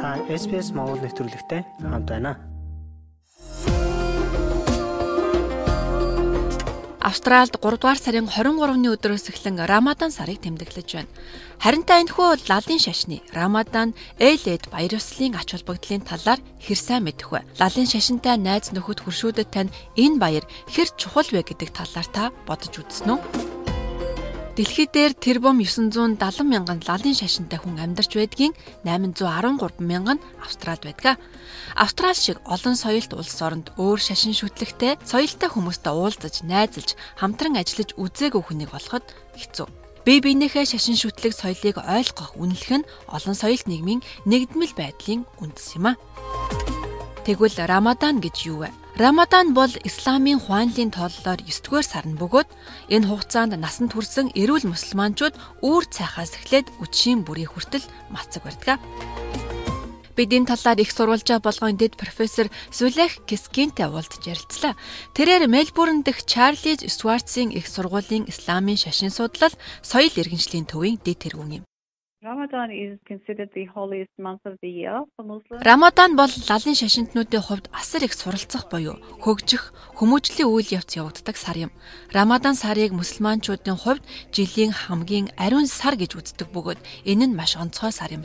Та SPS Монгол нэвтрүүлэгтэй хамт байна. Австралид 3 дугаар сарын 23-ны өдрөөс эхлэн Рамадан сарыг тэмдэглэж байна. Харин та энэхүү лалын шашны Рамадан Элэд баяр ёслолын ач холбогдлын талаар хэр сайн мэдэх вэ? Лалын шашинтай найз нөхөд хуршүүдэд тань энэ баяр хэр чухал вэ гэдэг талаар та бодож үзсэн үү? Дэлхий дээр тэр бом 970 мянган лалын шашинтай хүн амьдарч байдгийн 813 мянган Австралид байдаг. Австрал шиг олон соёлт улс оронд өөр шашин шүтлэгтэй соёлтой хүмүүстэй уулзаж, найзалж, хамтран ажиллаж үзээгүй хүнийг болоход хэцүү. Бие биенийхээ шашин шүтлэг соёлыг ойлгох үнэлэх нь олон соёлт нийгмийн нэгдмэл байдлын үндэс юм а. Тэгвэл Рамадан гэж юу вэ? Рамадан бол исламын хуанлын тооллоор 9-р сар нь бөгөөд энэ хугацаанд насанд хүрсэн эрүүл мусульманчууд үүр цайхаас эхлээд үдшийн бүрийн хүртэл мацаг барьдаг. Бид энэ талаар их сурвалжаа болгон дэд профессор Сүлех Кискинтэй уулзж ярилцлаа. Тэрээр Мельбурн дэх Чарлиз Стюартсын их сургуулийн исламын шашин судлал, соёл иргэншлийн төвийн дэд тэргүүн юм. Рамадан бол лалын шашинтнуудын хувьд асар их суралцах буюу хөгжих, хүмүүжлийн үйл явц явагддаг сар юм. Рамадан сарыг мусульманчуудын хувьд жилийн хамгийн ариун сар гэж үздэг бөгөөд энэ нь маш онцгой сар юм.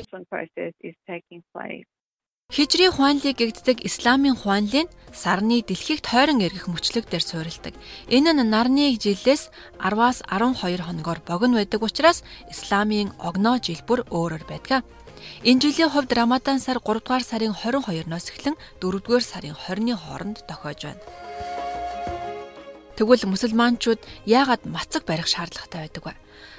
Хижрийн хуанлыг гэгддэг исламын хуанлын сарны дэлхийд тойрон эргэх мөчлөг дээр суурилдаг. Энэ нь нарны жилээс 10-аас 12 хоногор богино байдаг учраас исламын огноо жил бүр өөрөөр байдаг. Энэ жилийн хувьд Рамадан сар 3 дугаар сарын 22-ноос эхлэн 4 дугаар сарын 20-ны хооронд тохиож байна. Тэгвэл мусульманчууд яагаад мацаг барих шаардлагатай байдаг вэ?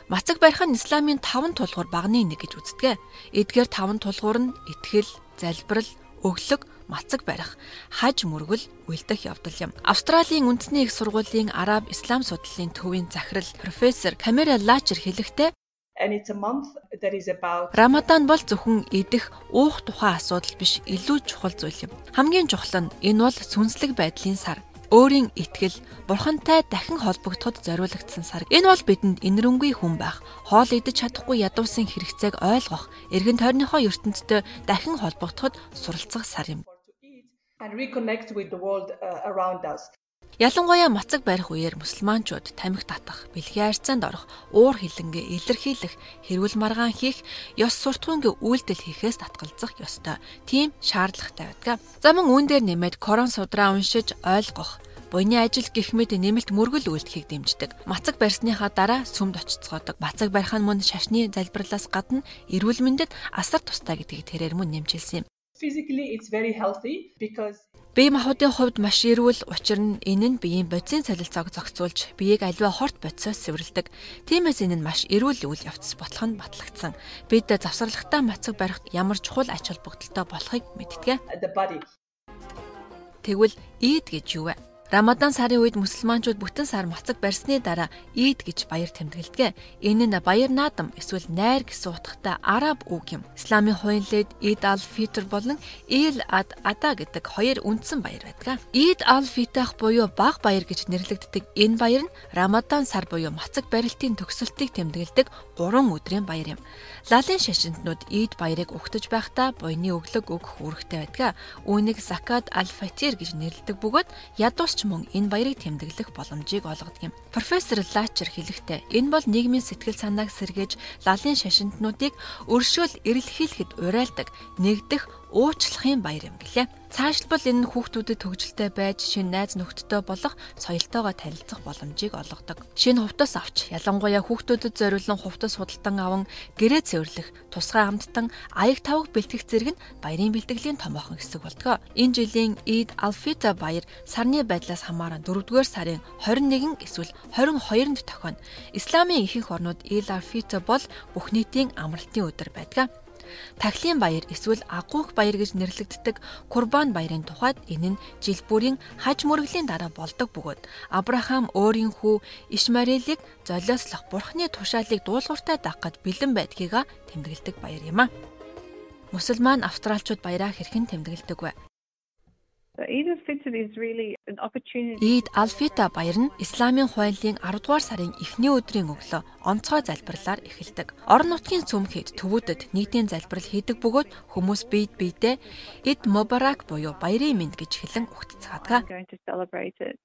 Мацаг барих нь исламын 5 тулгуур багны нэг гэж үздэг. Эдгээр 5 тулгуур нь итгэл, залбирал, өглөг, мацаг барих, хаж мөргөл үйлдэх явдал юм. Австралийн үндэсний их сургуулийн Араб Ислам судлалын төвийн захирал профессор Камера Лачер хэлэхдээ Рамадан бол зөвхөн идэх, уух тухай асуудал биш, илүү чухал зүйл юм. Хамгийн чухал нь энэ бол сүнслэг байдлын сар өөрийн итгэл, бурхантай дахин холбогдоход зориулагдсан сар. Энэ бол бидэнд инэрэнгүй хүн байх, хоол идэж чадахгүй ядуусан хэрэгцээг ойлгох, эргэн тойрныхоо ертөнцтэй дахин холбогдоход суралцах сар юм. and reconnect with the world uh, around us. Ялангуяа мацаг барих үеэр мусульманчууд тамхи татах, бэлгийн харьцаанд орох, уур хилэнгээ илэрхийлэх, хэрүүл маргаан хийх, ёс суртахуунгийн үйлдэл хийхээс татгалзах ёстой. Тийм шаардлагатай байдаг. За мөн үүн дээр нэмээд корон судраа уншиж ойлгох, буйны ажил гэх мэт нэмэлт мөргөл үйлдэхийг дэмждэг. Мацаг барьсныхаа дараа сүмд очицгоодог. Мацаг барих нь мөн шашны залбирлаас гадна эрүүл мэндэд асар тустай гэдгийг тэрээр мөн нэмжэлсэн юм. Physically it's very healthy because Бие махбодын хувьд маш эрүүл учир нь энэ нь биеийн бодисын солилцоог зохицуулж биеийг аливаа хорт бодисоос цэвэрлэдэг. Тиймээс энэ нь маш эрүүл үйл явц бодлого нь батлагдсан. Бид завсарлагтаа мацаг барихт ямар чухал ач холбогдолтой болохыг мэддэг. Тэгвэл ийд гэж юу вэ? Рамадан сарын үед мусульманчууд бүтэн сар мацаг барьсны дараа Ийд гэж баяр тэмдэглэдэг. Энэ нь баяр наадам эсвэл найр гэсэн утгатай араб үг юм. Исламын хуйлд Ийд ал-Фитр болон Ил ад Ада гэдэг хоёр үндсэн баяр байдаг. Ийд ал-Фитах буюу баг баяр гэж нэрлэгддэг энэ баяр нь Рамадан сар буюу мацаг барилтын төгсөлтийг тэмдэглэдэг 3 өдрийн баяр юм. Лалын шашинтнууд Ийд баярыг угтаж байхдаа буйны өглөг өгөх үүрэгтэй байдаг. Үүнийг Закат аль-Фатир гэж нэрлэдэг бөгөөд ядуус ч мөн энэ баярыг тэмдэглэх боломжийг олгодог юм. Профессор Лачер хэлэхдээ энэ бол нийгмийн сэтгэл санааг сэргээж лалын шашинтнуудыг өршөөл эрэлхийлэхэд уриалдаг нэгдэх уучлахын баяр юм гэлээ. Цаашлбал энэ нь хүүхдүүдэд төгжилтэй байж шинэ найз нөхдөдтэй болох соёлтойгоо танилцах боломжийг олгодог. Шинэ хувцас авч ялангуяа хүүхдүүдэд зориулсан хувцас худалдан аван гэрээ цэвэрлэх, тусгай хамттан аяг тавг бэлтгэх зэрэг нь баярын бэлтгэлийн томоохон хэсэг болдог. Энэ жилийн Eid al-Fitr баяр сарны байдлаас хамааран 4-р сарын 21 эсвэл 22-нд тохино. Исламын ихэнх орнууд Eid al-Fitr бол бүх нийтийн амралтын өдөр байдаг. Тахлын баяр эсвэл агуух баяр гэж нэрлэгддэг Курбан баярын тухайд энэ нь жил бүрийн хаж мөргөлийн дараа болдог бөгөөд Авраам өөрийн хүү Ишмаэлийг золиослох бурхны тушаалыг дуулууртай дагахад бэлэн байдгийг тэмдэглэдэг баяр юм а. Мусульман австралчууд баяраа хэрхэн тэмдэглэдэг вэ? Eid al-Fitr баяр нь Исламын хуулийн 10 дугаар сарын эхний өдрийн өглөө онцгой залбирлаар эхэлдэг. Орон нутгийн цөмхөд төвүүдэд нийтийн залбирал хийдэг бөгөөд хүмүүс биед биедээ Eid Mubarak буюу баярын мэнд гэж хэлэн it.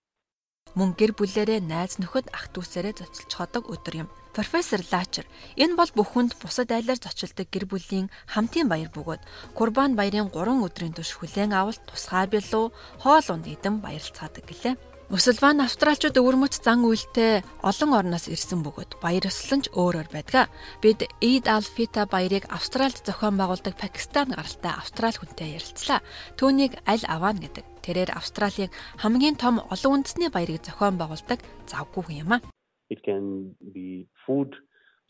Мөн гэр бүлэрээ найз нөхөд ах дүүсээрээ зоцолцоходог өдөр юм. Профессор Лачер энэ бол бүхэнд бусад айлаар зочилдог гэр бүлийн хамтын баяр бөгөөд Курбан баярын 3 өдрийн турш хүлээн авалт тусгай бэлүү хоол унд идэн баярлцаадаг гэлээ. Мусульман австралчууд өвөрмөц зан үйлтэй олон орноос ирсэн бөгөөд баяр ёслон ч өөрөөр байдаг. Бид Eid al-Fitr баярыг Австральд зохион байгуулдаг Пакистан гаралтай австрал хүнтэй ярилцлаа. Түүнийг аль аваана гэдэг. Тэрээр Австралийн хамгийн том олон үндэсний баярыг зохион байгуулдаг завгүй юм а. It can be food.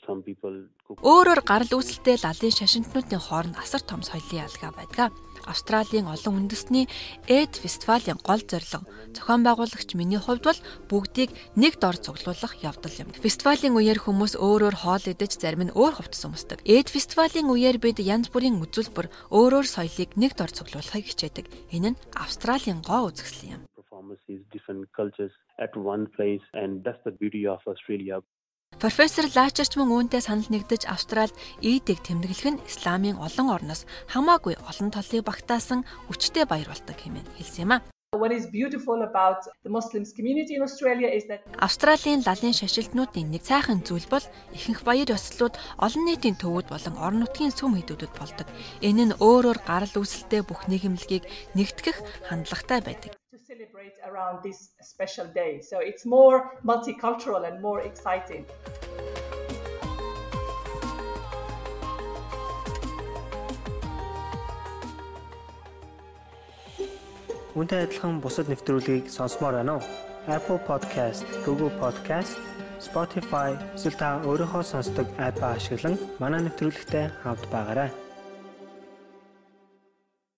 Some people Өөрөөр гарал үүсэлтэй лалын шашинтнуудын хооронд асар том соёлын ялгаа байдаг. Австралийн олон үндэсний Эд фестивалийн гол зорилго зохион байгуулагч миний хувьд бол бүгдийг нэг дор цуглуулах явдал юм. Фестивалийн үеэр хүмүүс өөрөөр хоол идэж зарим нь өөр хувцас өмсдөг. Эд фестивалийн үеэр бид янз бүрийн үзүүлбэр өөрөөр соёлыг нэг дор цуглуулахыг хичээдэг. Энэ нь Австралийн гоо үзэсгэлэн юм. Performances, different cultures at one place, and that's the beauty of Australia. Профессор Лачерч мөн үүнтэй санал нэгдэж Австралид Идийг тэмдэглэх нь Исламын олон орноос хамаагүй олон толыг багтаасан хүчтэй баяр болдог хэмээн хэлсэн юм а. What is beautiful about the Muslims community in Australia is that Австралийн лалын шашилтнуудын нэг цайхан зүйл бол ихэнх баяр ёслолууд олон нийтийн төвүүд болон орон нутгийн сүм хийдүүдэд болдог. Энэ нь өөрөөр гарал үүсэлтэй бүх нийгэмлэгийг нэгтгэх хандлагатай байдаг. To celebrate around this special day. So it's more multicultural and more exciting. Үүнтэй адилхан бусад нэвтрүүлгийг сонсомоор байна уу? Apple Podcast, Google Podcast, Spotify эсвэл та өөрийнхөө сонсдог апп ашиглан манай нэвтрүүлэгтэй хавд байгаарай.